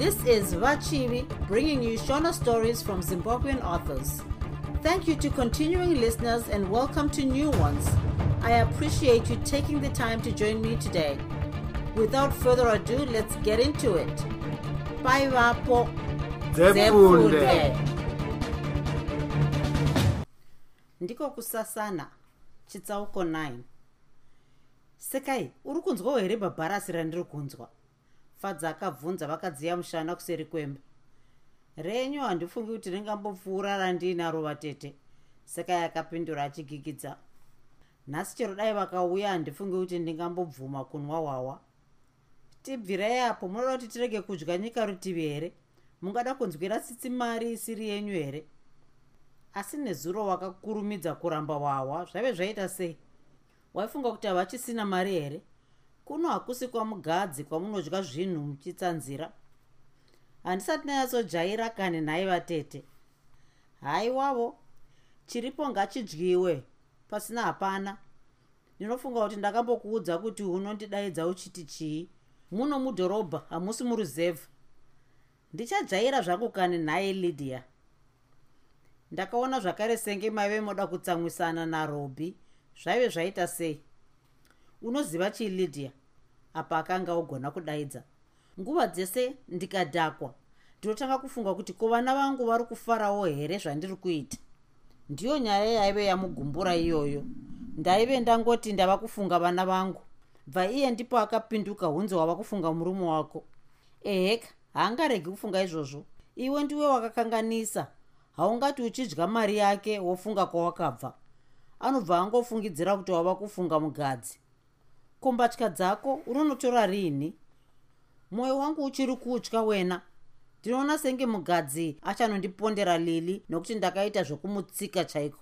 This is Vachivi bringing you Shona stories from Zimbabwean authors. Thank you to continuing listeners and welcome to new ones. I appreciate you taking the time to join me today. Without further ado, let's get into it. Bye, Vapo. Ndiko kusasana chitsauko 9 sekai uri kunzwawo here bhabharasi randiri kunzwa fadza akabvunza vakadziya mushana kuseri kwemba. Renyu handifungi kuti ringambopfuura randiinaro vatete sekai akapindura achigigidza. Nhasi chero dai vakauya handifungi kuti ndingambobvuma kunwa hwawa. Tibvirai apo munoda kuti tirege kudya nyika rutivi here? Mungada kunzwira tsitsimari isiri yenyu here? Asi nezuro wakakurumidza kuramba hwahwa zvaive zvaita sei? Waifunga kuti havachisina mari here kuno hakusi kwamugadzi kwamunodya zvinhu muchitsanzira. Handisati nanyatsojaira kane nhai vatete. Haiwavo chiripo ngachidyiwe pasina hapana. Ndinofunga kuti ndakambokuudza kuti unondidaidza uchiti chii? Muno mudhorobha hamusi muruzevha ndichajaira zvangu kane nhaye lydia? Ndakaona zvakare senge maive moda kutsamwisana narobi zvaive zvaita sei? Unoziva chii lydia apa akanga ogona kudaidza. Nguva dzese ndikadhakwa. Ndinotanga kufunga kuti ko vana vangu vari kufarawo here zvandiri kuita ndiyo nyaya yaive yamugumbura iyoyo. Ndaive ndangoti ndava kufunga vana vangu. Bva iye ndipo akapinduka hunzi wava kufunga murume wako. Eheka haangaregi kufunga izvozvo. Iwe ndiwe wakakanganisa. Haungati uchidya mari yake wofunga kwawakabva. Anobva angofungidzira kuti wava kufunga mugadzi kombatya dzako unonotora rini. Mwoyo wangu uchiri kutya wena. Ndinoona senge mugadzi achanondipondera lili nokuti ndakaita zvokumutsika chaiko.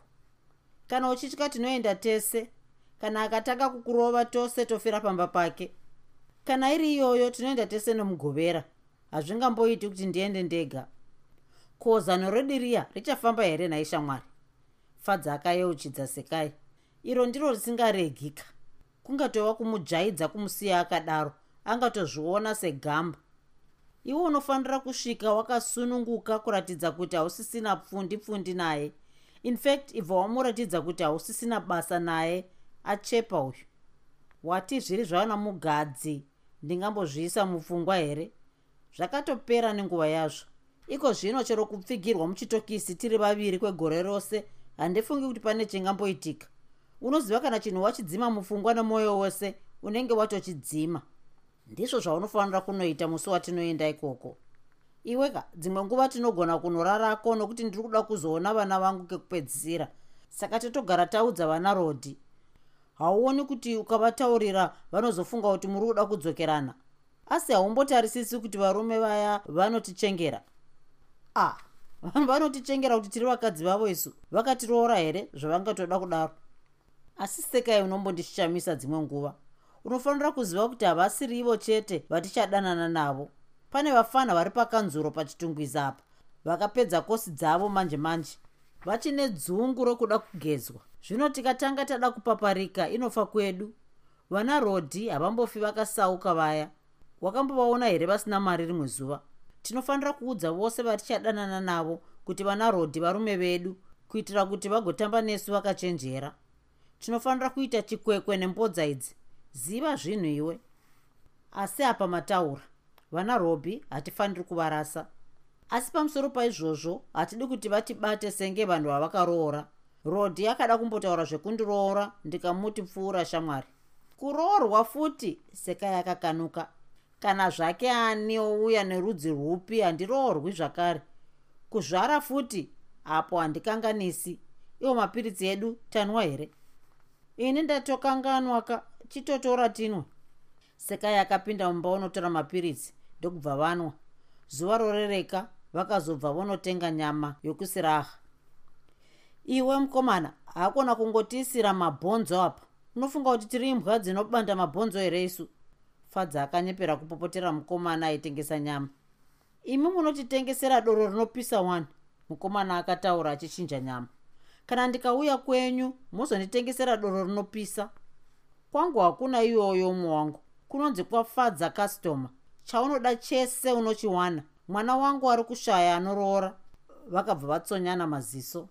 Kana uchitya tinoenda tese kana akatanga kukurova tose tofira pamba pake kana iri iyoyo tinoenda tese nomugovera hazvingamboiti kuti ndiende ndega. Ko zano rediriya richafamba here nhai shamwari fadza akayeuchidza sekai. Iro ndiro risingaregika kungatova kumujaidza kumusiya akadaro angatozviona segamba. Iwe unofanira kusvika wakasununguka kuratidza kuti hausisina pfundi pfundi naye. Infact ibva wamuratidza kuti hausisina basa naye achepa uyu. Wati zviri zvana mugadzi ndingambozviisa mupfungwa here? Zvakatopera nenguva yazvo. Iko zvino chero kupfigirwa muchitokisi tiri vaviri kwegore rose handifungi kuti pane chingamboitika unoziva kana chinhu wachidzima mupfungwa nemwoyo wose unenge watochidzima. Ndizvo zvaunofanira kunoita musi watinoenda ikoko. Iweka dzimwe nguva tinogona kunorarako nokuti ndiri kuda kuzoona vana vangu kekupedzisira. Saka totogara taudza vana rodhi hauoni kuti ukavataurira vanozofunga kuti muri kuda kudzokerana? Asi haumbotarisisi kuti varume vaya vanotichengera? Ah vanhu vanotichengera kuti tiri vakadzi vavo isu. Vakatiroora here zvavangatoda kudaro asi sekai unombondishamisa dzimwe nguva. Unofanira kuziva kuti havasiri ivo chete vatichadanana navo. Pane vafana vari pakanzuro pachitungwiza apa vakapedza kosi dzavo manje manje vachine dzungu rokuda kugezwa. Zvino tikatanga tada kupaparika inofa kwedu. Vana rodhi havambofi vakasauka vaya. Wakambovaona here vasina mari rimwe zuva? Tinofanira kuudza vose vatichadanana navo kuti vana rodhi varume vedu kuitira kuti vagotamba nesu vakachenjera tinofanira kuita chikwekwe nembodza idzi. Ziva zvinhu iwe. Asi apa mataura vana robhi hatifaniri kuvarasa. Asi pamusoro paizvozvo hatidi kuti vatibate senge vanhu vavakaroora rodhi akada kumbotaura zvekundiroora ndikamuti pfuura shamwari. Kuroorwa futi sekai akakanuka. Kana zvake ani ouya nerudzi rwupi handiroorwi zvakare. Kuzvara futi apo handikanganisi iwo mapiritsi edu tanwa here ini ndatokanganwaka chitotora tinwe. Sekai akapinda mumba unotora mapiritsi ndokubva vanwa. Zuva rorereka vakazobva vonotenga nyama yokusiraha. Iwe mukomana haakona kungotiisira mabhonzo apa. Unofunga kuti tiri imbwa dzinobanda mabhonzo here isu? Fadza akanyepera kupopotera mukomana aitengesa nyama. Imi munotitengesera doro rinopisa wani? Mukomana akataura achichinja nyama kana ndikauya kwenyu muzonditengesera doro rinopisa. Kwangu hakuna iyoyo umwe wangu. Kunonzi kwafadza kastoma chaunoda chese unochiwana. Mwana wangu ari kushaya anoroora vakabva vatsonyana maziso.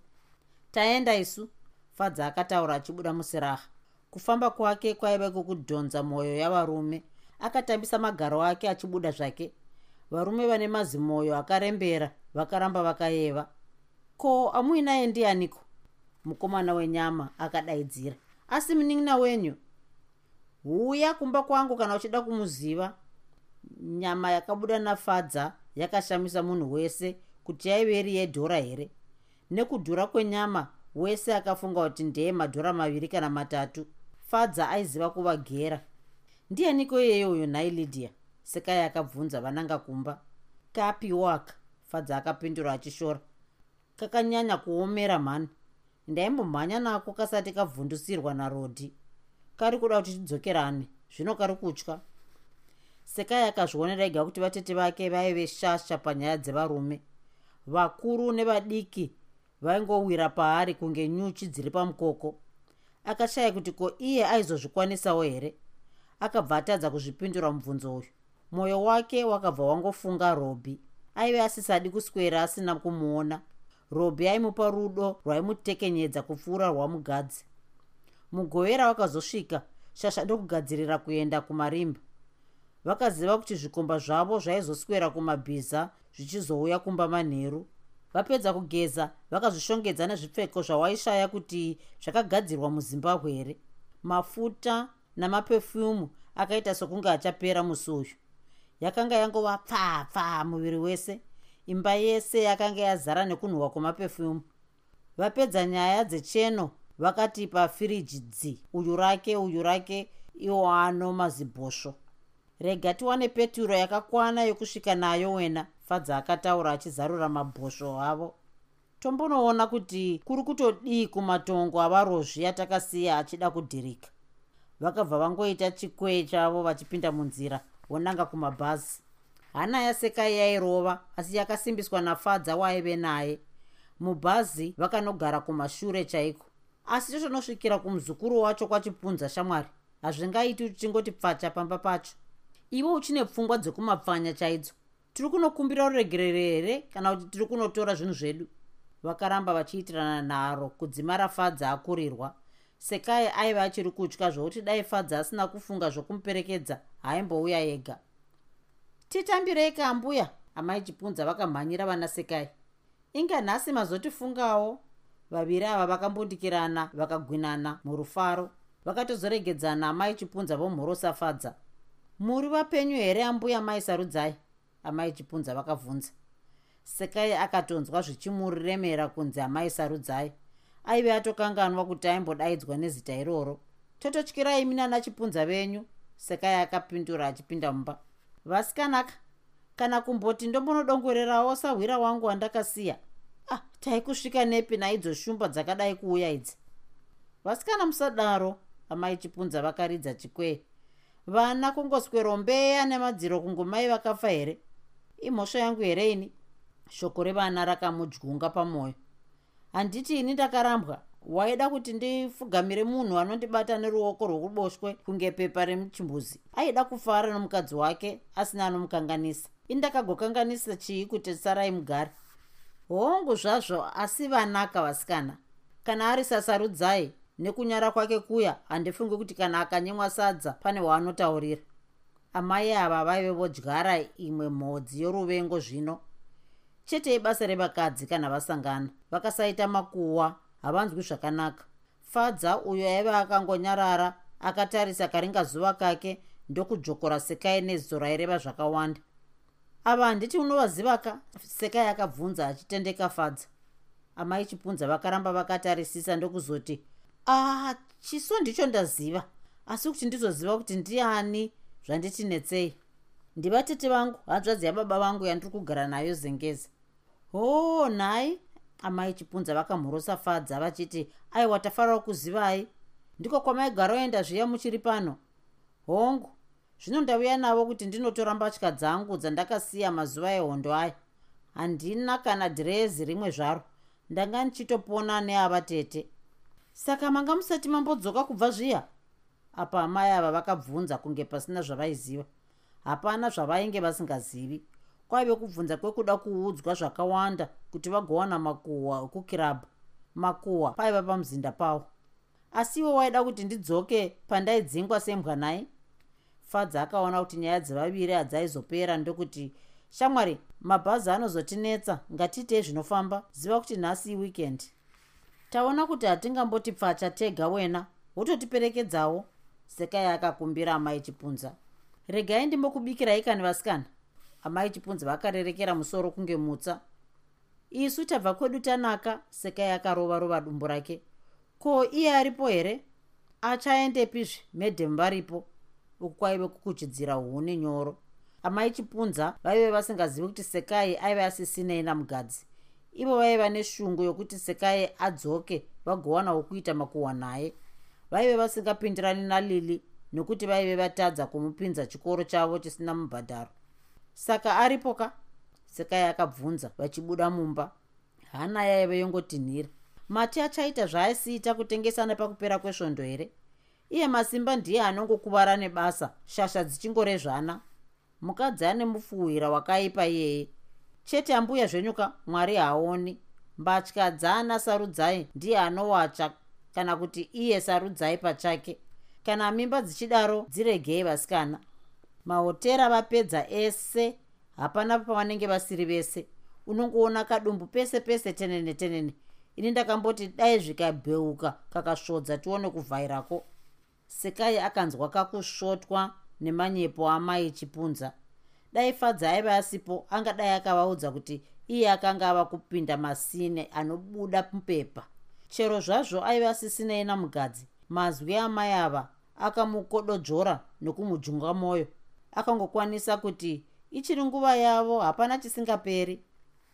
Taenda isu. Fadza akataura achibuda musiraha. Kufamba kwake kwaiva kwekudhonza mwoyo yavarume. Akatambisa magaro ake achibuda zvake. Varume vane mazimwoyo akarembera vakaramba vakayeva. Ko amuinaye ndianiko mukomana wenyama akadaidzira. Asi munin'ina wenyu huya kumba kwangu kana uchida kumuziva nyama yakabuda nafadza yakashamisa munhu wese kuti yaive iri yedhora here? Nekudhura kwenyama wese akafunga kuti ndeye madhora maviri kana matatu fadza aiziva kuvagera. Ndianiko iyeyo uyo nhai lydia sekai akabvunza vananga kumba. Kapiwaka fadza akapindura achishora. Kakanyanya kuomera mhani ndaimbomhanya nako kasati kabvundusirwa narodhi. Kari kuda kuti tidzokerane zvino kari kutya. Sekai akazvionera ega kuti vatete vake vaive shasha panyaya dzevarume. Vakuru nevadiki vaingowira paari kunge nyuchi dziri pamukoko. Akashaya kuti ko iye aizozvikwanisawo here? Akabva atadza kuzvipindura mubvunzo uyu. Mwoyo wake wakabva wangofunga robhi aive asisadi kuswera asina kumuona robhi aimupa rudo rwaimutekenyedza kupfuura rwamugadzi. Mugovera wakazosvika shasha ndokugadzirira kuenda kumarimba. Vakaziva kuti zvikomba zvavo zvaizoswera kumabhiza zvichizouya kumba manheru. Vapedza kugeza vakazvishongedza nezvipfeko zvawaishaya kuti zvakagadzirwa muzimbabwe here. Mafuta namapefyumu akaita sokunge achapera musi uyu yakanga yangova pfapfa muviri wese imba yese yakanga yazara nekunhuhwa kwemapefyumu vapedza nyaya dzecheno vakati pafiriji dzi uyu rake uyu rake iwo ano mazibhosvo. Rega tiwane peturo yakakwana yokusvika nayo wena fadza akataura achizarura mabhosvo avo. Tombonoona kuti kuri kutodii kumatongo avarozvi atakasiya achida kudhirika. Vakabva vangoita chikwee chavo vachipinda munzira vonanga kumabhazi hana yasekai yairova asi yakasimbiswa nafadza waaive naye. Mubhazi vakanogara kumashure chaiko? Asi totonosvikira kumuzukuru wacho kwachipunza shamwari hazvingaiti tichingoti pfacha pamba pacho. Ivo uchine pfungwa dzekumapfanya chaidzo. Tiri kunokumbira ruregerero here kana kuti tiri kunotora zvinhu zvedu? Vakaramba vachiitirana nharo kudzimara fadza akurirwa. Sekai aiva achiri kutya zvokuti dai fadza asina kufunga zvokumuperekedza haimbouya ega titambirei kambuya amai chipunza vakamhanyira vana sekai inga nhasi mazotifungawo. Vaviri ava vakambundikirana vakagwinana murufaro. Vakatozoregedzana amai chipunza vomhorosa fadza muri vapenyu here ambuya mai sarudzai? Amai chipunza vakavhunza. Sekai akatonzwa zvichimuremera kunzi amai sarudzai aive atokanganwa kuti aimbodaidzwa nezita iroro. Tototyirai minana chipunza venyu. Sekai akapindura achipinda mumba vasikanaka kana kumboti ndombonodongorerawo sahwira wangu wandakasiya. Ah taikusvika nepi naidzo shumba dzakadai kuuya idzi. Vasikana musadaro amai chipunza vakaridza chikwee vana kungoswerombeya nemadziro kungomai vakafa here? Imhosva yangu here ini? Shoko revana rakamudyunga pamwoyo handiti ini ndakarambwa waida kuti ndifugamire munhu anondibata neruoko rwokuboshwe kunge pepa remuchimbuzi. Aida kufara nomukadzi wake asina anomukanganisa. Indakagokanganisa chii kuti sarai mugare? Hongu zvazvo asi vanaka vasikana. Kana ari sasarudzai nekunyara kwake kuya handifungi kuti kana akanyemwa sadza pane waanotaurira. Amai ava vaive vodyara imwe mhodzi yoruvengo zvino. Chete ibasa revakadzi kana vasangana. Vakasaita makuwa havanzwi zvakanaka. Fadza uyo aiva akangonyarara akatarisa karinga zuva kake ndokujokora sekai neziso raireva zvakawanda. Ava handiti unovazivaka sekai akabvunza achitendeka fadza. Amai chipunza vakaramba vakatarisisa ndokuzoti ah chiso ndicho ndaziva. Asi kuti ndizoziva kuti ndiani zvanditinetsei ndivatete vangu hanzvadzi yababa vangu yandiri kugara nayo zengezi hoo nhai amai chipunza vakamhorosa fadza vachiti aiwa tafarira kuzivai ndiko kwamaigara oenda zviya muchiri pano. Hongu zvino ndauya navo kuti ndinotora mbatya dzangu dzandakasiya mazuva ehondo aya handina kana dhirezi rimwe zvaro. Ndanga ndichitopona neava tete. Saka manga musati mambodzoka kubva zviya? Apa amai ava vakabvunza kunge pasina zvavaiziva. Hapana zvavainge vasingazivi kwaive kubvunza kwekuda kuudzwa zvakawanda kuti vagowana makuhwa ekukirabhu makuhwa paiva pamuzinda pavo. Asi iwo waida kuti ndidzoke pandaidzingwa sembwa nai fadza akaona kuti nyaya dzevaviri hadzaizopera ndokuti shamwari mabhazi anozotinetsa ngatiitei zvinofamba ziva kuti nhasi iweekend. Taona kuti hatingamboti pfacha tega wena wototiperekedzawo? Sekai akakumbira amai chipunza regai ndimbokubikirai kani vasikana amai chipunza vakarerekera musoro kunge mutsa. Isu tabva kwedu tanaka sekai akarova rova dumbu rake. Ko iye aripo here? Achaendepizve medhemba ripo uku kwaive kukuchidzira huni nyoro. Amai chipunza vaive vasingazivi kuti sekai aive asisinei namugadzi ivo vaiva neshungu yokuti sekai adzoke vagowana wokuita makuhwa naye. Vaive vasingapindirani nalili nekuti vaive vatadza kumupinza chikoro chavo chisina mubhadharo saka aripo ka? Sekai akabvunza vachibuda mumba. Hana yaive yongotinhira. Mati achaita zvaaisiita kutengesa nepakupera kwesvondo here? Iye masimba ndiye anongokuvara nebasa shasha dzichingorezvana mukadzi ane mufuhwira wakaipa iyeye chete ambuya zvenyuka mwari haaoni. Mbatya dzaana sarudzai ndiye anowacha kana kuti iye sarudzai pachake. Kana mimba dzichidaro dziregei vasikana mahotera vapedza ese hapana pavanenge vasiri vese. Unongoona kadumbu pese pese tenene tenene. Ini ndakamboti dai zvikabheuka kakasvodza tione kuvhairako. Sekai akanzwa kakusvotwa nemanyepo amai chipunza dai fadza aiva asipo angadai akavaudza kuti iye akanga ava kupinda masine anobuda mupepa. Chero zvazvo aiva asisinei namugadzi mazwi amai ava akamukododzvora nokumujunga mwoyo akangokwanisa kuti ichiri nguva yavo hapana chisingaperi.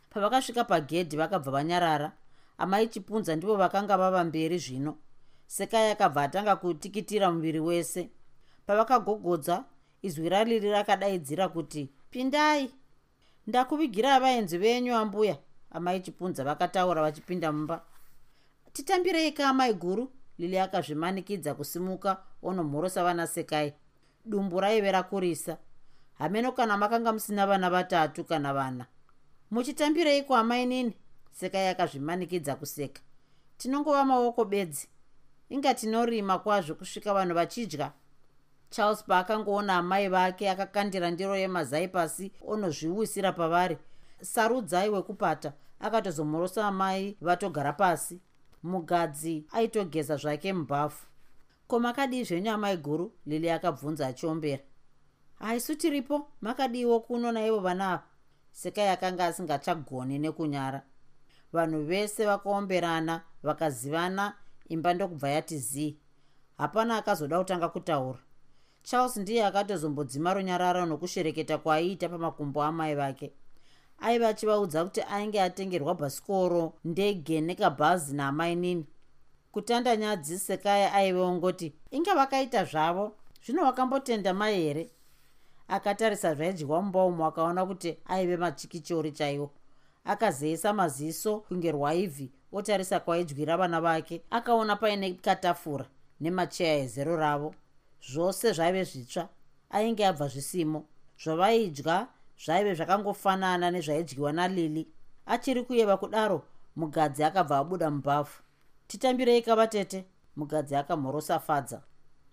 Pavakasvika pagedhi vakabva vanyarara amai chipunza ndivo vakanga vava mberi zvino. Sekai akabva atanga kutikitira muviri wese. Pavakagogodza izwi rariri rakadaidzira kuti pindai! Ndakuvigira vaenzi venyu ambuya amai chipunza vakataura vachipinda mumba. Titambirei ka amai guru? Lili akazvimanikidza kusimuka onomhorosa vana sekai dumbu raive rakurisa hameno kana makanga musina vana vatatu kana vana. Muchitambirei kuamai nini sekai akazvimanikidza kuseka. Tinongova maoko bedzi. Inga tinorima kwazvo kusvika vanhu vachidya. Charles paakangoona amai vake akakandira ndiro yemazai pasi onozviwisira pavari. Sarudzai wekupata akatozomhorosa amai vatogara pasi. Mugadzi aitogeza zvake mubhafu ko makadii zvenyu amai guru lili akabvunza achiombera haisu tiripo? Makadiiwo kuno naivo vana ava? Sekai akanga asingachagoni nekunyara. Vanhu vese vakaomberana vakazivana imba ndokubva yati zii hapana akazoda kutanga kutaura. Charles ndiye akatozombodzima runyararo nokushereketa kwaaiita pamakumbo amai vake. Aiva achivaudza kuti ainge atengerwa bhasikoro ndege nekabhazi naamai kutanda nyadzi sekaya aiveongoti inge vakaita zvavo zvino vakambotenda mai here? Akatarisa zvaidyiwa mumba umo akaona kuti aive machikichori chaiwo. Akazeisa maziso kunge rwaivhi otarisa kwaidyira vana vake akaona paine katafura nemacheya ezero ravo. Zvose zvaive zvitsva ainge abva zvisimo. Zvavaidya zvaive zvakangofanana nezvaidyiwa nalili. Achiri kuyeva kudaro mugadzi akabva abuda mubhafu titambirei kavatete mugadzi akamhorosa fadza.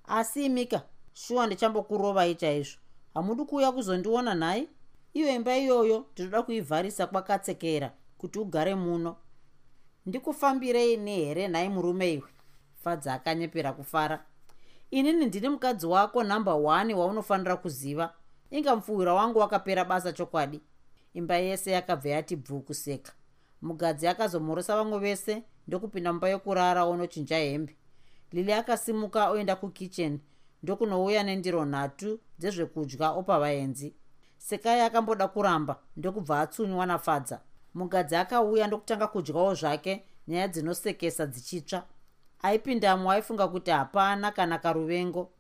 Asi imika shuwa ndichambokurovai chaizvo hamudi kuuya kuzondiona nhai? Iyo imba iyoyo ndinoda kuivharisa kwakatsekera kuti ugare muno. Ndikufambirei nehere nhai murume iwe? Fadza akanyepera kufara. Inini ndini mukadzi wako nhamba 1 waunofanira kuziva. Inga mufuhwira wangu wakapera basa chokwadi. Imba yese yakabva yati bvu kuseka mugadzi akazomhorosa vamwe vese ndokupinda mumba yokurara onochinja hembe. Lili akasimuka oenda kukicheni ndokunouya nendiro nhatu dzezvekudya opa vaenzi. Sekai akamboda kuramba ndokubva atsunywa nafadza mugadzi akauya ndokutanga kudyawo zvake nyaya dzinosekesa dzichitsva. Aipindamo aifunga kuti hapana kana karuvengo.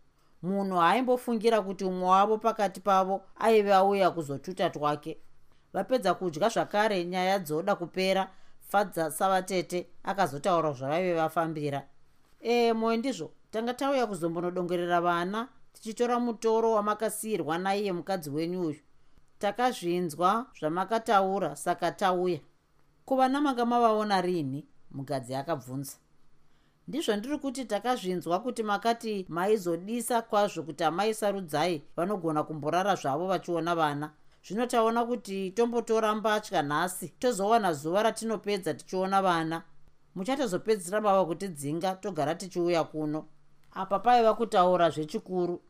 Munhu haimbofungira kuti umwe wavo pakati pavo aive auya kuzotuta twake. Vapedza kudya zvakare nyaya dzoda kupera fadza savatete akazotaura zvavaive vafambira. Ee moyo ndizvo tanga tauya kuzombonodongorera vana tichitora mutoro wamakasiyirwa naiye mukadzi wenyu uyu. Takazvinzwa zvamakataura saka tauya. Kuva namanga mavaona rini mugadzi akabvunza. Ndizvo ndiri kuti takazvinzwa kuti makati maizodisa kwazvo kuti amaisarudzai vanogona kumborara zvavo vachiona vana zvino taona kuti tombotora mbatya nhasi tozowana zuva ratinopedza tichiona vana. Muchatozopedzisira bava kutidzinga togara tichiuya kuno. Apa paiva kutaura zvechikuru.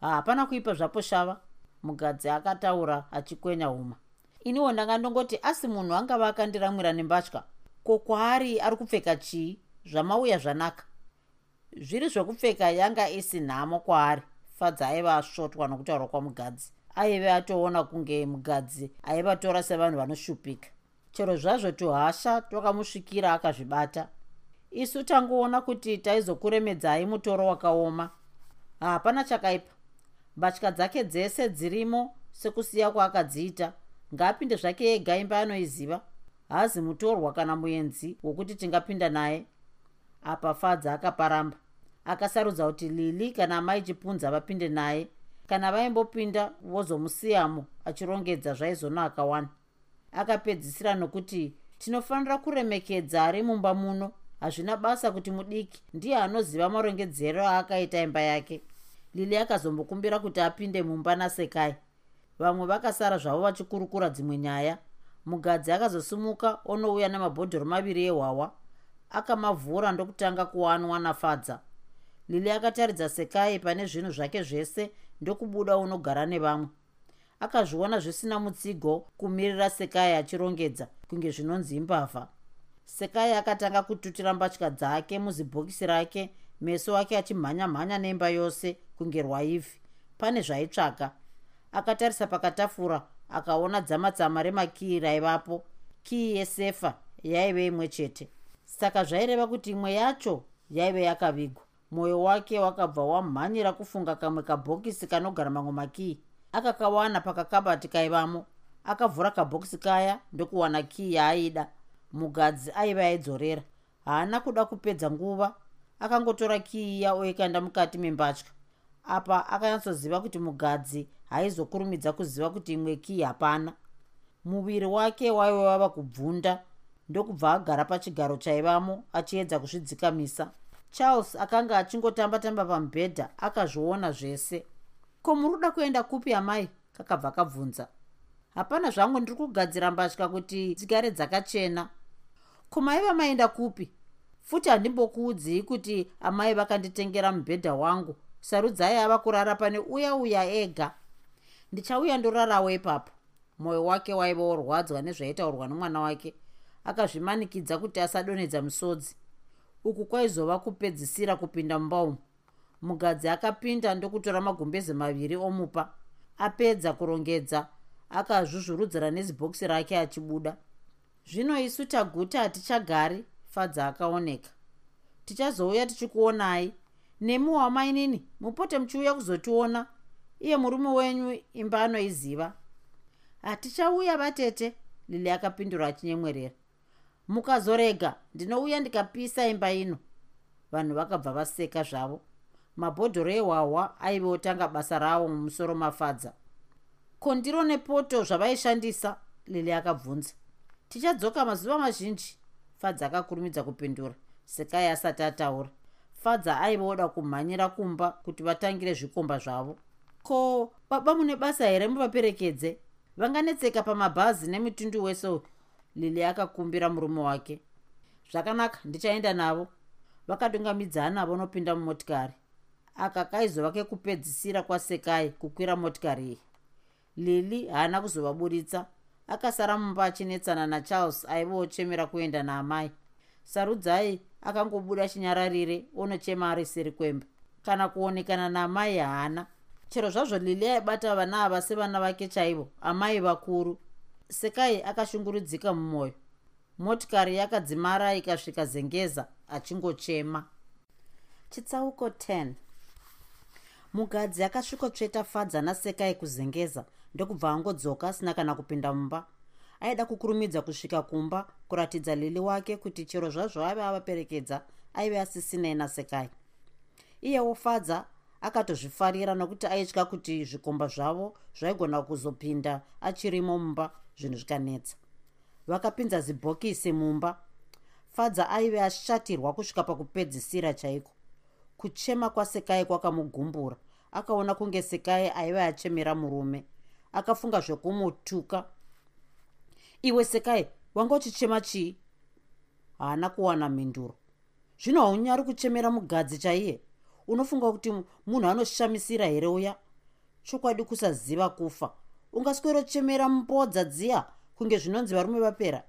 Hapana kuipa zvapo shava. Mugadzi akataura achikwenya uma iniwo ndanga ndongoti asi munhu angava akandiramwira nembatya. Ko kwaari ari kupfeka chii? Zvamauya zvanaka. Zviri zvokupfeka yanga isi nhamo kwaari fadza aiva asvotwa nokutaurwa kwamugadzi aive atoona kunge mugadzi aivatora sevanhu vanoshupika. Chero zvazvo tuhasha twakamusvikira akazvibata. Isu tangoona kuti taizokuremedzai mutoro wakaoma. Hapana chakaipa. Mbatya dzake dzese dzirimo sekusiya kwaakadziita. Ngaapinde zvake ega imba anoiziva haazi mutorwa kana muenzi wokuti tingapinda naye. Apa fadza akaparamba. Akasarudza kuti lili kana amai chipunza vapinde naye kana vaimbopinda vozomusiyamo achirongedza zvaizonaka wani akapedzisira nokuti tinofanira kuremekedza ari mumba muno hazvina basa kuti mudiki ndiye anoziva marongedzero aakaita imba yake. Lili akazombokumbira kuti apinde mumba nasekai. Vamwe vakasara zvavo vachikurukura dzimwe nyaya. Mugadzi akazosimuka onouya nemabhodhoro maviri ehwawa akamavhura ndokutanga kuwanwa nafadza lili akataridza sekai pane zvinhu zvake zvese ndokubuda unogara nevamwe. Akazviona zvisina mutsigo kumirira sekai achirongedza kunge zvinonzi imbavha. Sekai akatanga kututira mbatya dzake muzibhokisi rake meso ake achimhanya-mhanya neimba yose kunge rwaivhi. Pane zvaitsvaga. Akatarisa pakatafura akaona dzamatsama remakii raivapo kii yesefa yaive imwe chete. Saka zvaireva kuti imwe yacho yaive yakavigwa mwoyo wake wakabva wamhanyira kufunga kamwe kabhokisi kanogara mamwe makii. Akakawana pakakabati kaivamo. Akavhura kabhokisi kaya ndokuwana kii yaaida. Mugadzi aiva aidzorera haana kuda kupedza nguva. Akangotora kii iya oikanda mukati membatya. Apa akanyatsoziva kuti mugadzi haizokurumidza kuziva kuti imwe kii hapana. Muviri wake waive wava kubvunda. Ndokubva agara pachigaro chaivamo achiedza kuzvidzikamisa charles akanga achingotamba-tamba pamubhedha akazviona zvese. Ko muri kuda kuenda kupi amai? kakabva kabvunza hapana zvangu ndiri kugadzira mbatya kuti dzigare dzakachena. Ko maiva maenda kupi? Futi handimbokuudzii kuti amai vakanditengera mubhedha wangu. Sarudzai ava kurara pane uya uya ega. Ndichauya ndorarawo ipapo. Mwoyo wake waiva worwadzwa nezvaitaurwa nomwana wake. Akazvimanikidza kuti asadonedza musodzi uku kwaizova kupedzisira kupinda mumba umu mugadzi akapinda ndokutora magumbeze maviri omupa apedza kurongedza akazvuzvurudzira nezibhokisi rake achibuda. Zvino isu taguta hatichagari fadza akaoneka. Tichazouya tichikuonai. Nemi wamainini mupote muchiuya kuzotiona. Iye murume wenyu imba anoiziva. Hatichauya vatete lili akapindura achinyemwerera mukazorega. Ndinouya ndikapisa imba ino. Vanhu vakabva vaseka zvavo. Mabhodhoro ehwahwa aive otanga basa ravo mumusoro mafadza. Ko ndiro nepoto zvavaishandisa? Lili akabvunza. Tichadzoka mazuva mazhinji. Fadza akakurumidza kupindura. Sekai asati ataura. Fadza aive oda kumhanyira kumba kuti vatangire zvikomba zvavo. Ko baba mune basa here muvaperekedze? Vanganetseka pamabhazi nemitundu wese uyu lili akakumbira murume wake. Zvakanaka ndichaenda navo. Vakadungamidzana vonopinda mumotikari. Aka kaizova kekupedzisira kwasekai kukwira motikari iyi. Lili haana kuzovaburitsa. Akasara mumba achinetsana nacharles aiva ochemera kuenda naamai. Sarudzai akangobuda chinyararire onochema ari seri kwemba. Kana kuonekana naamai haana. Chero zvazvo lili aibata vana ava sevana vake chaivo amai vakuru sekai akashungurudzika mumwoyo. Motikari yakadzimara ikasvika zengeza achingochema. Chitsauko 10 mugadzi akasvikotsveta fadza nasekai kuzengeza ndokubva angodzoka asina kana kupinda mumba. Aida kukurumidza kusvika kumba kuratidza lili wake kuti chero zvazvo ave avaperekedza aive asisinei nasekai iyewo fadza akatozvifarira nokuti aitya kuti zvikomba zvavo zvaigona kuzopinda achirimo mumba zvinhu zvikanetsa. Vakapinza zibhokisi mumba. Fadza aive ashatirwa kusvika pakupedzisira chaiko. Kuchema kwasekai kwakamugumbura. Akaona kunge sekai aive achemera murume. Akafunga zvekumutuka iwe sekai wanga uchichema chii? Haana kuwana mhinduro. Zvino haunyari kuchemera mugadzi chaiye? Unofunga kuti munhu anoshamisira here uya? Chokwadi kusaziva kufa ungaswerochemera mbodza dziya kunge zvinonzi varume vapera?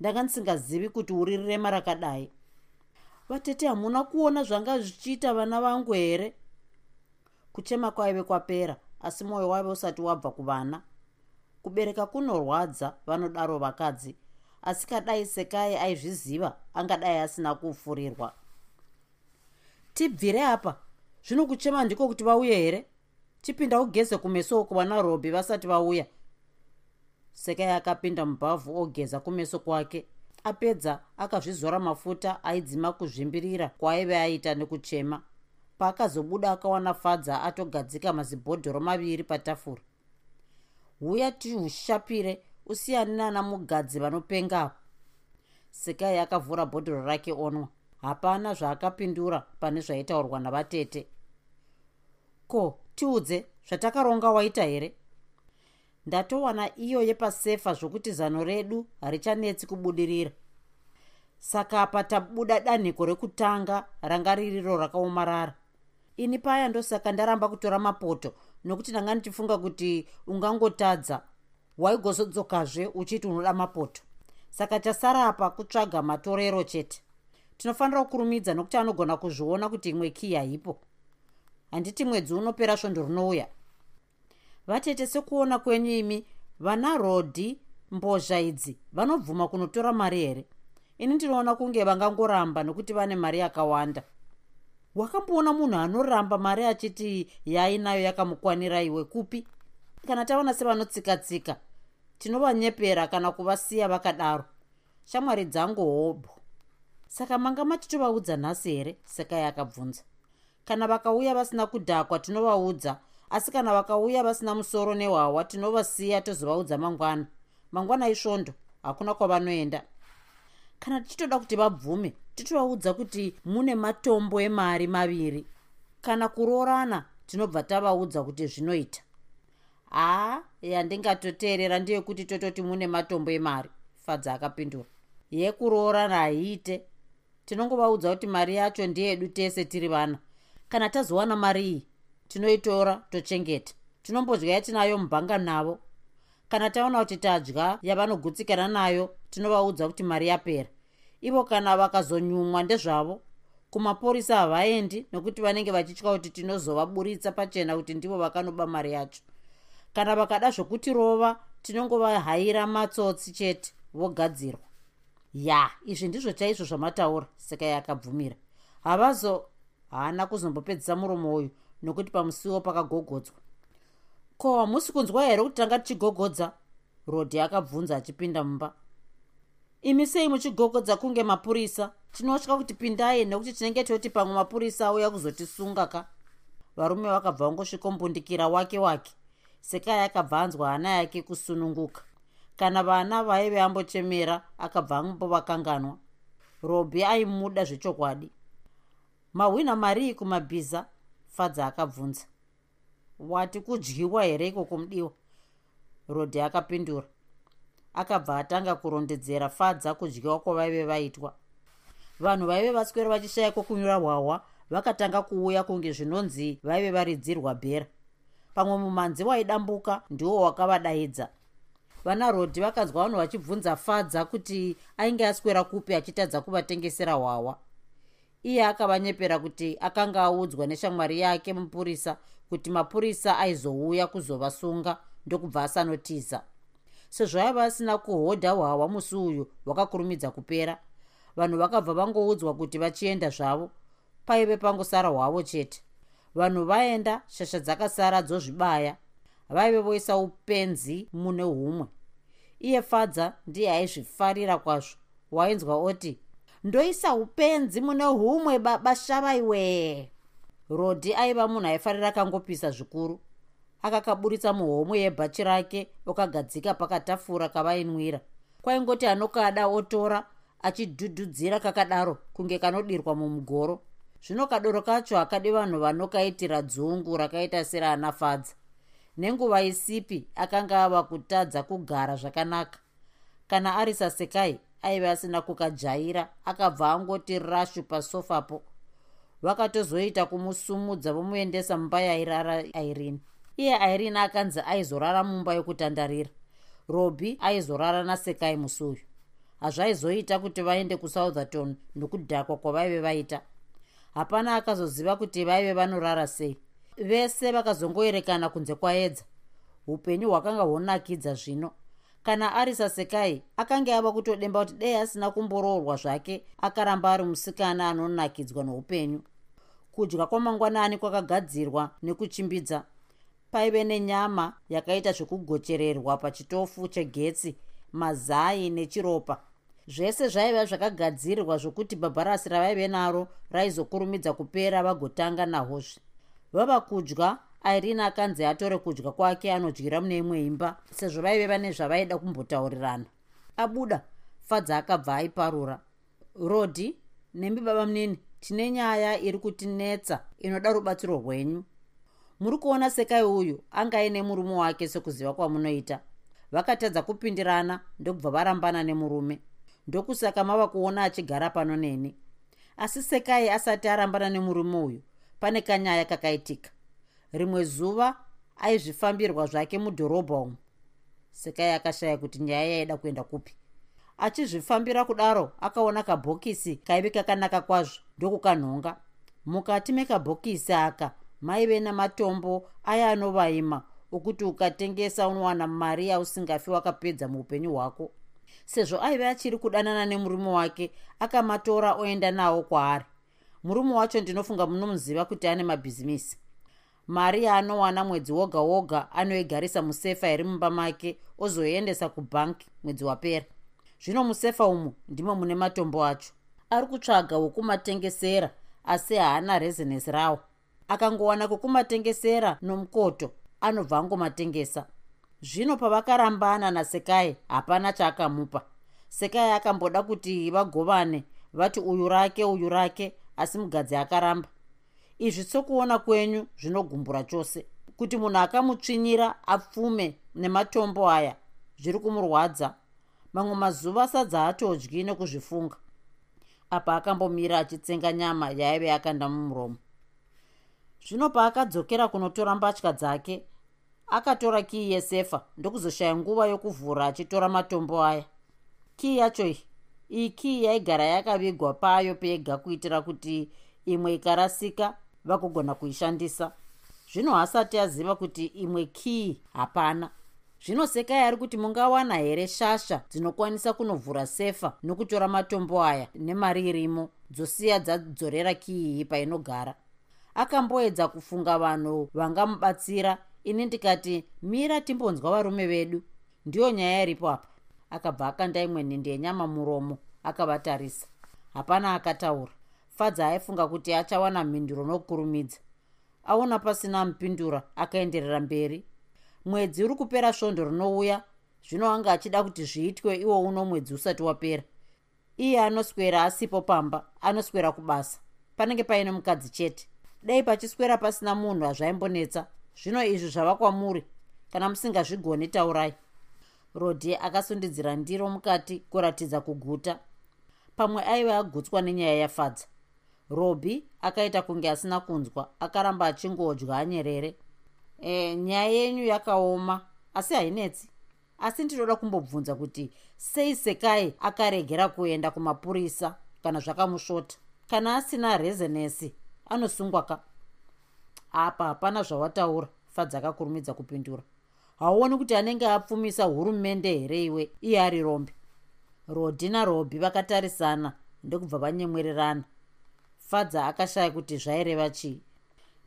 Ndanga ndisingazivi kuti uri rema rakadai. Vatete hamuna kuona zvanga zvichiita vana vangu here? Kuchema kwaive kwapera asi mwoyo waive usati wabva kuvana. Kubereka kunorwadza vanodaro vakadzi. Asi kadai sekai aizviziva angadai asina kufurirwa. Tibvire apa. Zvino kuchema ndiko kuti vauye here chipinda ugeze kumeso uko vana robhi vasati vauya. Sekai akapinda mubhavhu ogeza kumeso kwake. Apedza akazvizora mafuta aidzima kuzvimbirira kwaaive aita nekuchema. Paakazobuda akawana fadza atogadzika mazibhodhoro maviri patafura. Huya tihushapire usiyani nana mugadzi vanopengapo sekai akavhura bhodhoro rake onwa. Hapana zvaakapindura pane zvaitaurwa navatete. Ko tiudze zvatakaronga waita here? Ndatowana iyo yepasefa zvokuti zano redu harichanetsi kubudirira. Saka apa tabuda danhiko rekutanga ranga ririro rakaomarara. Ini paya ndosaka ndaramba kutora mapoto nokuti ndanga ndichifunga kuti ungangotadza. Waigozodzokazve uchiti unoda mapoto. Saka chasara apa kutsvaga matorero chete. Tinofanira kukurumidza nokuti anogona kuzviona kuti imwe kii haipo handiti mwedzi unopera svondo rinouya. Vatete sekuona kwenyu imi vana rodhi mbozha idzi vanobvuma kunotora mari here? Ini ndinoona kunge vangangoramba nokuti vane mari yakawanda. Wakamboona munhu anoramba mari achiti yaainayo yakamukwanira iwe kupi? Kana taona sevanotsika-tsika tinovanyepera kana kuvasiya vakadaro. Shamwari dzangu hobho saka manga machitovaudza nhasi here? Sekai akabvunza kana vakauya vasina kudhakwa tinovaudza asi kana vakauya vasina musoro nehwawa tinovasiya tozovaudza mangwana. Mangwana isvondo hakuna kwavanoenda. Kana tichitoda kuti vabvume titovaudza kuti mune matombo emari maviri. Kana kuroorana tinobva tavaudza kuti zvinoita. Haa yandingatoteerera ndeyekuti tototi mune matombo emari fadza akapindura. Yekuroorana haiite tinongovaudza kuti mari yacho ndeyedu tese tiri vana kana tazowana mari iyi tinoitora tochengeta. Tinombodya yatinayo mubhanga navo. Kana taona kuti tadya yavanogutsikana nayo tinovaudza kuti mari yapera. Ivo kana vakazonyumwa ndezvavo kumapurisa havaendi nokuti vanenge vachitya kuti tinozovaburitsa pachena kuti ndivo vakanoba mari yacho. Kana vakada zvokutirova tinongovahayira matsotsi chete vogadzirwa. Ya izvi ndizvo chaizvo zvamataura seka yakabvumira. Havazo haana kuzombopedzisa muromo uyu nokuti pamusiwo pakagogodzwa. Ko hamusi kunzwa here kuti tanga tichigogodza? Rodhi akabvunza achipinda mumba. Imi sei muchigogodza kunge mapurisa? Tinotya kuti pindai nekuti tinenge toti pamwe mapurisa auya kuzotisunga ka? Varume vakabva vangosvikombundikira wake wake. Sekai akabva anzwa hana yake kusununguka. Kana vana vaive ambochemera akabva ambovakanganwa robhi aimuda zvechokwadi mahwina marii kumabhiza fadza akabvunza. Wati kudyiwa here ikoko mudiwa rodhi akapindura. Akabva atanga kurondedzera fadza kudyiwa kwavaive vaitwa. Vanhu vaive vaswera vachishaya kwokunyura hwahwa vakatanga kuuya kunge zvinonzi vaive varidzirwa bhera. Pamwe mumanzi waidambuka ndiwo wakavadaidza. Vana rodhi vakanzwa vanhu vachibvunza fadza kuti ainge aswera kupi achitadza kuvatengesera hwawa iye akavanyepera kuti akanga audzwa neshamwari yake mupurisa kuti mapurisa aizouya kuzovasunga ndokubva asanotiza. Sezvo aiva asina kuhodha hwawa musi uyu hwakakurumidza kupera vanhu vakabva vangoudzwa kuti vachienda zvavo paive pangosara hwavo chete. Vanhu vaenda shasha dzakasara dzozvibaya vaive voisa upenzi mune humwe. Iye fadza ndiye aizvifarira kwazvo wainzwa oti ndoisa upenzi mune humwe baba shavaiwe rodhi aiva munhu aifarira akangopisa zvikuru. Akakaburitsa muhomwe yebhachi rake okagadzika pakatafura kavainwira. Kwaingoti anokada otora achidhudhudzira kakadaro kunge kanodirwa mumugoro. Zvino kadoro kacho hakadi vanhu vanokaitira dzungu rakaita seraanafadza nenguva isipi akanga ava kutadza kugara zvakanaka. Kana ari sasekai aive asina kukajaira akabva angoti rashu pasofapo. Vakatozoita kumusumudza vomuendesa mumba yairara irene. Iye irene akanzi aizorara mumba yokutandarira. Robi aizorara nasekai musuyu. Hazvaizoita kuti vaende kusoutherton nokudhakwa kwavaive vaita. Hapana akazoziva kuti vaive vanorara sei. Vese vakazongoerekana kunze kwaedza. Upenyu hwakanga honakidza zvino kana ari sasekai akanga ava kutodemba kuti dei asina kumboroorwa zvake akaramba ari musikana anonakidzwa noupenyu. Kudya kwamangwanani kwakagadzirwa nekuchimbidza. Paive nenyama yakaita zvekugochererwa pachitofu chegetsi mazai nechiropa. Zvese zvaiva zvakagadzirirwa zvokuti bhabharasi ravaive naro raizokurumidza kupera vagotanga nahozve. Vava kudya irene akanzi atore kudya kwake anodyira mune imwe imba sezvo vaive vane zvavaida kumbotaurirana. Abuda fadza akabva aiparura. Rodhi nembi baba munini tine nyaya iri kutinetsa inoda rubatsiro rwenyu. Muri kuona sekai uyu anga aine murume wake sekuziva kwamunoita. Vakatadza kupindirana ndokubva varambana nemurume. Ndokusaka mava kuona achigara pano neni. Asi sekai asati arambana nemurume uyu pane kanyaya kakaitika rimwe zuva aizvifambirwa zvake mudhorobha umu. Sekai akashaya kuti nyaya yaida kuenda kupi. Achizvifambira kudaro akaona kabhokisi kaive kakanaka kwazvo ndokukanhonga. Mukati mekabhokisi aka maive namatombo aya anovaima okuti ukatengesa unowana mari yausingafi wakapedza muupenyu hwako. Sezvo aive achiri kudanana nemurume wake akamatora oenda nawo kwaari. Murume wacho ndinofunga munomuziva kuti ane mabhizimisi mari yaanowana mwedzi woga woga anoigarisa musefa iri mumba make ozoendesa kubhanki mwedzi wapera. Zvino musefa umu ndimo mune matombo acho. Ari kutsvaga wokumatengesera asi haana rezinesi rawo. Akangowana kwekumatengesera nomukoto anobva angomatengesa. Zvino pavakarambana nasekai hapana chaakamupa. Sekai akamboda kuti vagovane vati uyu rake uyu rake asi mugadzi akaramba izvi sokuona kwenyu zvinogumbura chose. Kuti munhu akamutsvinyira apfume nematombo aya zviri kumurwadza. Mamwe mazuva sadza atodyi nekuzvifunga. Apa akambomira achitsenga nyama yaive yakanda mumuromo. Zvino paakadzokera kunotora mbatya dzake akatora kii yesefa ndokuzoshaya nguva yokuvhura achitora matombo aya. Kii yacho iyi iyi kii yaigara yakavigwa payo pega kuitira kuti imwe ikarasika vakugona kuishandisa. Zvino hasati aziva kuti imwe kii hapana. Zvino sekai ari kuti mungawana here shasha dzinokwanisa kunovhura sefa nokutora matombo aya nemari irimo dzosiya dzadzorera kii iyi painogara. Akamboedza kufunga vanhu vangamubatsira. Ini ndikati mira timbonzwa varume vedu. Ndiyo nyaya iripo apa. Akabva akanda imwe nhindi yenyama muromo akavatarisa. Hapana akataura fadza aifunga kuti achawana mhinduro nokurumidza. Aona pasina mupindura akaenderera mberi. Mwedzi uri kupera svondo rinouya zvino anga achida kuti zviitwe iwo uno mwedzi usati wapera. Iye anoswera asipo pamba anoswera kubasa. Panenge paine mukadzi chete. Dai pachiswera pasina munhu hazvaimbonetsa zvino izvi zvava kwamuri kana musingazvigoni taurai. Rodhi akasundidzira ndiro mukati kuratidza kuguta. Pamwe aive agutswa nenyaya yafadza robi akaita kunge asina kunzwa akaramba achingodya anyerere. E, nyaya yenyu yakaoma asi hainetsi. Asi ndinoda kumbobvunza kuti sei sekai akaregera kuenda kumapurisa kana zvakamusvota kana asina rezenesi anosungwa ka? Apa hapana zvawataura fadzi akakurumidza kupindura. Hauoni kuti anenge apfumisa hurumende here iwe? Iye ari rombe rodhi narobhi vakatarisana ndokubva vanyemwererana fadza akashaya kuti zvaireva chii.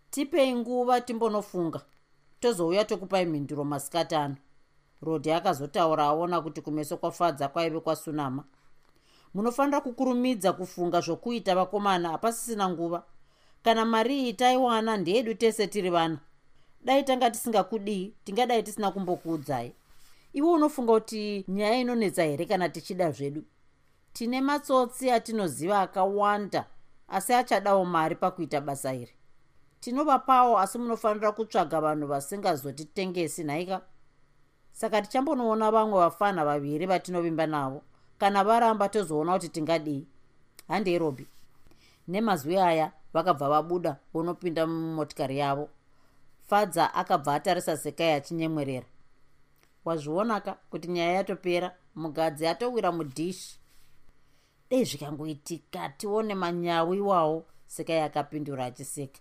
Tipei nguva timbonofunga. Tozouya tokupai mhinduro masikati ano. Rodhi akazotaura aona kuti kumeso kwafadza kwaive kwasunama. Munofanira kukurumidza kufunga zvokuita vakomana hapasisina nguva. Kana mari iyi taiwana ndeyedu tese tiri vana. Dai tanga tisingakudii tingadai tisina kumbokuudzai. Iwe unofunga kuti nyaya inonetsa here kana tichida zvedu? Tine matsotsi atinoziva akawanda asi achadawo mari pakuita basa iri. Tinovapawo asi munofanira kutsvaga vanhu vasingazotitengesi nhaika saka tichambonoona vamwe vafana vaviri vatinovimba navo. Kana varamba tozoona kuti tingadii? Handei robi nemazwi aya vakabva vabuda vonopinda mumotikari yavo. Fadza akabva atarisa sekai achinyemwerera. Wazvionaka kuti nyaya yatopera mugadzi atowira mudhishi dei zvikangoitika tione manyawu iwawo sekai akapindura achiseka.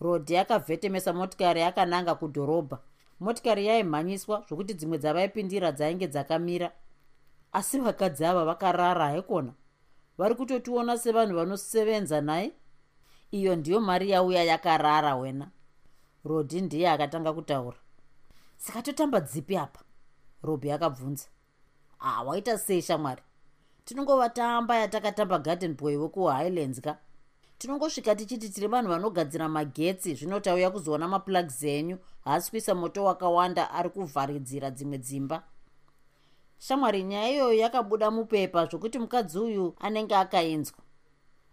Rodhi akavhetemesa motikari akananga kudhorobha. Motikari yaimhanyiswa zvokuti dzimwe dzavaipindira dzainge dzakamira. Asi vakadzi ava vakarara haikona vari kutotiona sevanhu vanosevenza nai iyo ndiyo mari yauya yakarara wena. Rodhi ndiye akatanga kutaura. Saka totamba dzipi apa? Robhi akabvunza. Ah waita sei shamwari tinongova tamba yatakatamba garden boy wekuhighlands ka? Tinongosvika tichiti tiri vanhu vanogadzira magetsi zvino tauya kuzoona maplugs enyu. Haasi kuisa moto wakawanda ari kuvharidzira dzimwe dzimba. Shamwari nyaya iyoyo yakabuda mupepa zvokuti mukadzi uyu anenge akainzwa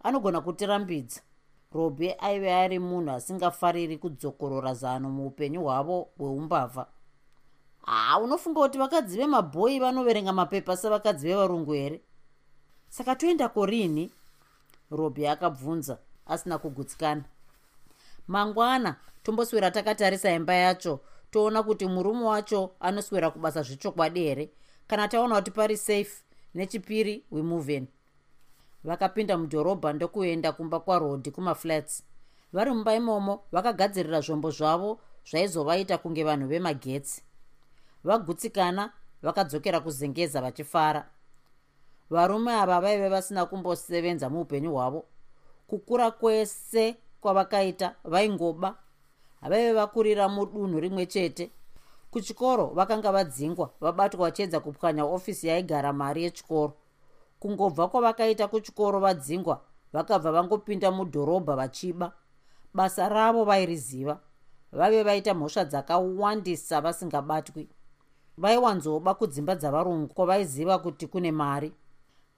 anogona kutirambidza robe aive ari munhu asingafariri kudzokorora zano muupenyu hwavo hweumbavha. Ha unofunga kuti vakadzi vemabhoi vanoverenga mapepa sevakadzi vevarungu here saka toenda korini robi akabvunza asina kugutsikana. Mangwana tomboswera takatarisa imba yacho toona kuti murume wacho anoswera kubasa zvechokwadi here? Kana taona kuti pari safe nechipiri wemoven vakapinda mudhorobha ndokuenda kumba kwarodi kumaflats vari mumba imomo vakagadzirira zvombo zvavo zvaizovaita kunge vanhu vemagetsi. Vagutsikana vakadzokera kuzengeza vachifara varume ava vaive vasina kumbosevenza muupenyu hwavo. Kukura kwese kwavakaita vaingoba. Havaive vakurira mudunhu rimwe chete. Kuchikoro vakanga vadzingwa vabatwa vachiedza kupwanya ofisi yaigara mari yechikoro. Kungobva kwavakaita kuchikoro vadzingwa vakabva vangopinda mudhorobha vachiba. Basa ravo vairiziva. Vaive vaita mhosva dzakawandisa vasingabatwi. Vaiwanzoba kudzimba dzavarungu kwavaiziva kuti kune mari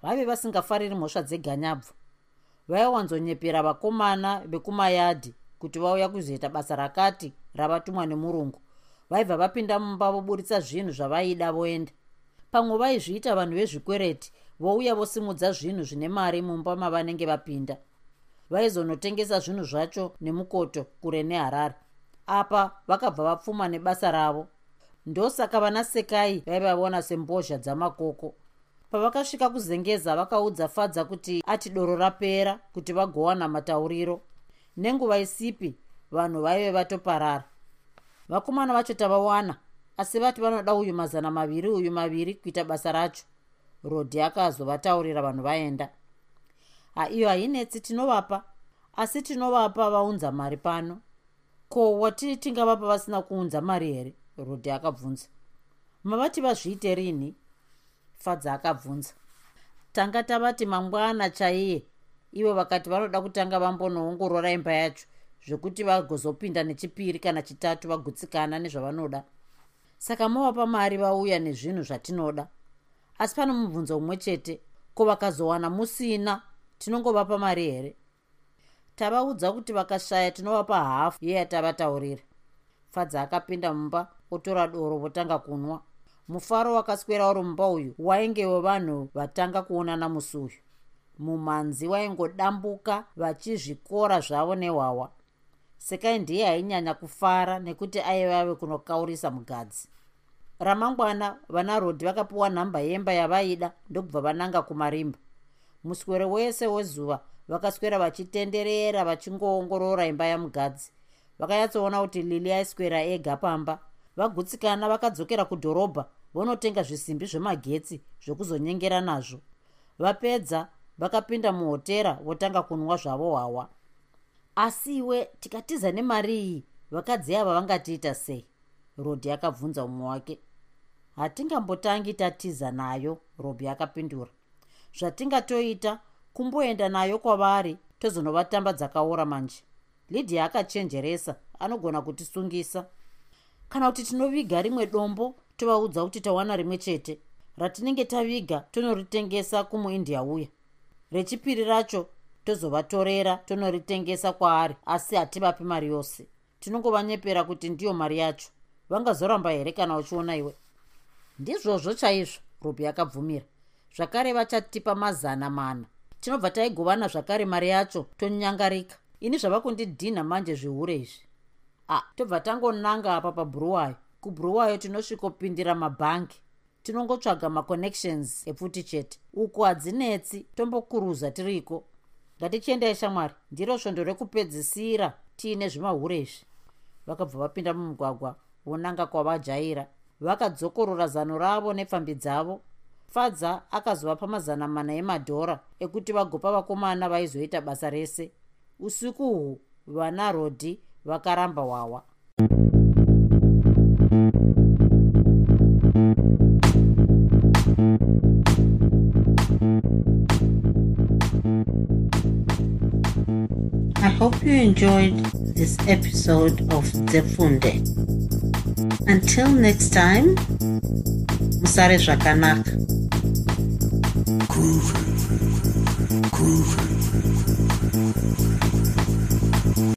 vaive vasingafariri mhosva dzeganyabvu. Vaiwanzonyepera vakomana vekumayadhi kuti vauya kuzoita basa rakati ravatumwa nemurungu. Vaibva vapinda mumba voburitsa zvinhu zvavaida voenda. Pamwe vaizviita vanhu vezvikwereti vouya vosimudza zvinhu zvine mari mumba mavanenge vapinda. Vaizonotengesa zvinhu zvacho nemukoto kure neharare. Apa vakabva vapfuma nebasa ravo. Ndosaka vana sekai vaivavona sembozha dzamakoko pavakasvika kuzengeza vakaudza fadza kuti ati doro rapera kuti vagowana matauriro. Nenguva isipi vanhu vaive vatoparara. Vakomana vacho tavawana asi vati vanoda uyu mazana maviri uyu maviri kuita basa racho. Rodhi akazovataurira vanhu vaenda. Haiyo hainetsi tinovapa asi tinovapa vaunza mari pano. Ko wati tingavapa vasina kuunza mari here? Rodhi akabvunza. Mavati vazviite rini fadza akabvunza tanga tavati mangwana chaiye. Ivo vakati vanoda kutanga vambonoongorora imba yacho zvekuti vagozopinda nechipiri kana chitatu vagutsikana nezvavanoda. Saka movapa mari vauya nezvinhu zvatinoda. Asi pano mubvunzo mumwe chete ko vakazowana musina? Tinongovapa mari here? Tavaudza kuti vakashaya tinovapa hafu yeyatavataurira fadza akapinda mumba otora doro votanga kunwa mufaro wakaswera uri mumba uyu wainge wevanhu vatanga kuonana musi uyu mumhanzi waingodambuka vachizvikora zvavo nehwawa sekai ndiye ainyanya kufara nekuti aivave kunokaurisa mugadzi. Ramangwana vana rodhi vakapiwa nhamba yemba yavaida ndokubva vananga kumarimba. Muswero wese wezuva vakaswera vachitenderera vachingoongorora imba yamugadzi. Vakanyatsoona kuti lili aiswera ega pamba vagutsikana vakadzokera kudhorobha vonotenga zvisimbi zvemagetsi zvokuzonyengera nazvo. Vapedza vakapinda muhotera votanga kunwa zvavo hwawa asi iwe tikatiza nemari iyi vakadzi ava vangatiita sei? Rodhi akabvunza mumwe wake. Hatingambotangi tatiza nayo robhi akapindura. Zvatingatoita kumboenda nayo kwavari tozonovatamba dzakaora manje. Lidhia akachenjeresa anogona kutisungisa kana kuti tinoviga rimwe dombo tovaudza kuti tawana rimwe chete. Ratinenge taviga tonoritengesa kumuindia uya. Rechipiri racho tozovatorera tonoritengesa kwaari asi hativapi mari yose. Tinongovanyepera kuti ndiyo mari yacho. Vangazoramba here kana uchiona iwe? Ndizvozvo chaizvo robi akabvumira. Zvakare vachatipa mazana mana. Tinobva taigovana zvakare mari yacho tonyangarika. Ini zvava kundidhinha manje zvihure izvi a tobva tangonanga apa pabhuruwayo kubhuruwayo tinosvikopindira mabhangi tinongotsvaga maconnections epfuti chete. Uku hadzinetsi tombokuruza tiriko? Ngatichiendai shamwari ndiro svondo rekupedzisira tiine zvimahure izvi. Vakabva vapinda mumugwagwa vonanga kwavajaira. Vakadzokorora zano ravo nepfambi dzavo. Fadza akazovapa mazana mana emadhora ekuti vagopa vakomana vaizoita basa rese. Usiku uhu vana rodhi vakaramba wawa I hope you enjoyed this episode of Zefunde. Until next time, Musare Zvakanaka. Groovy. Groovy.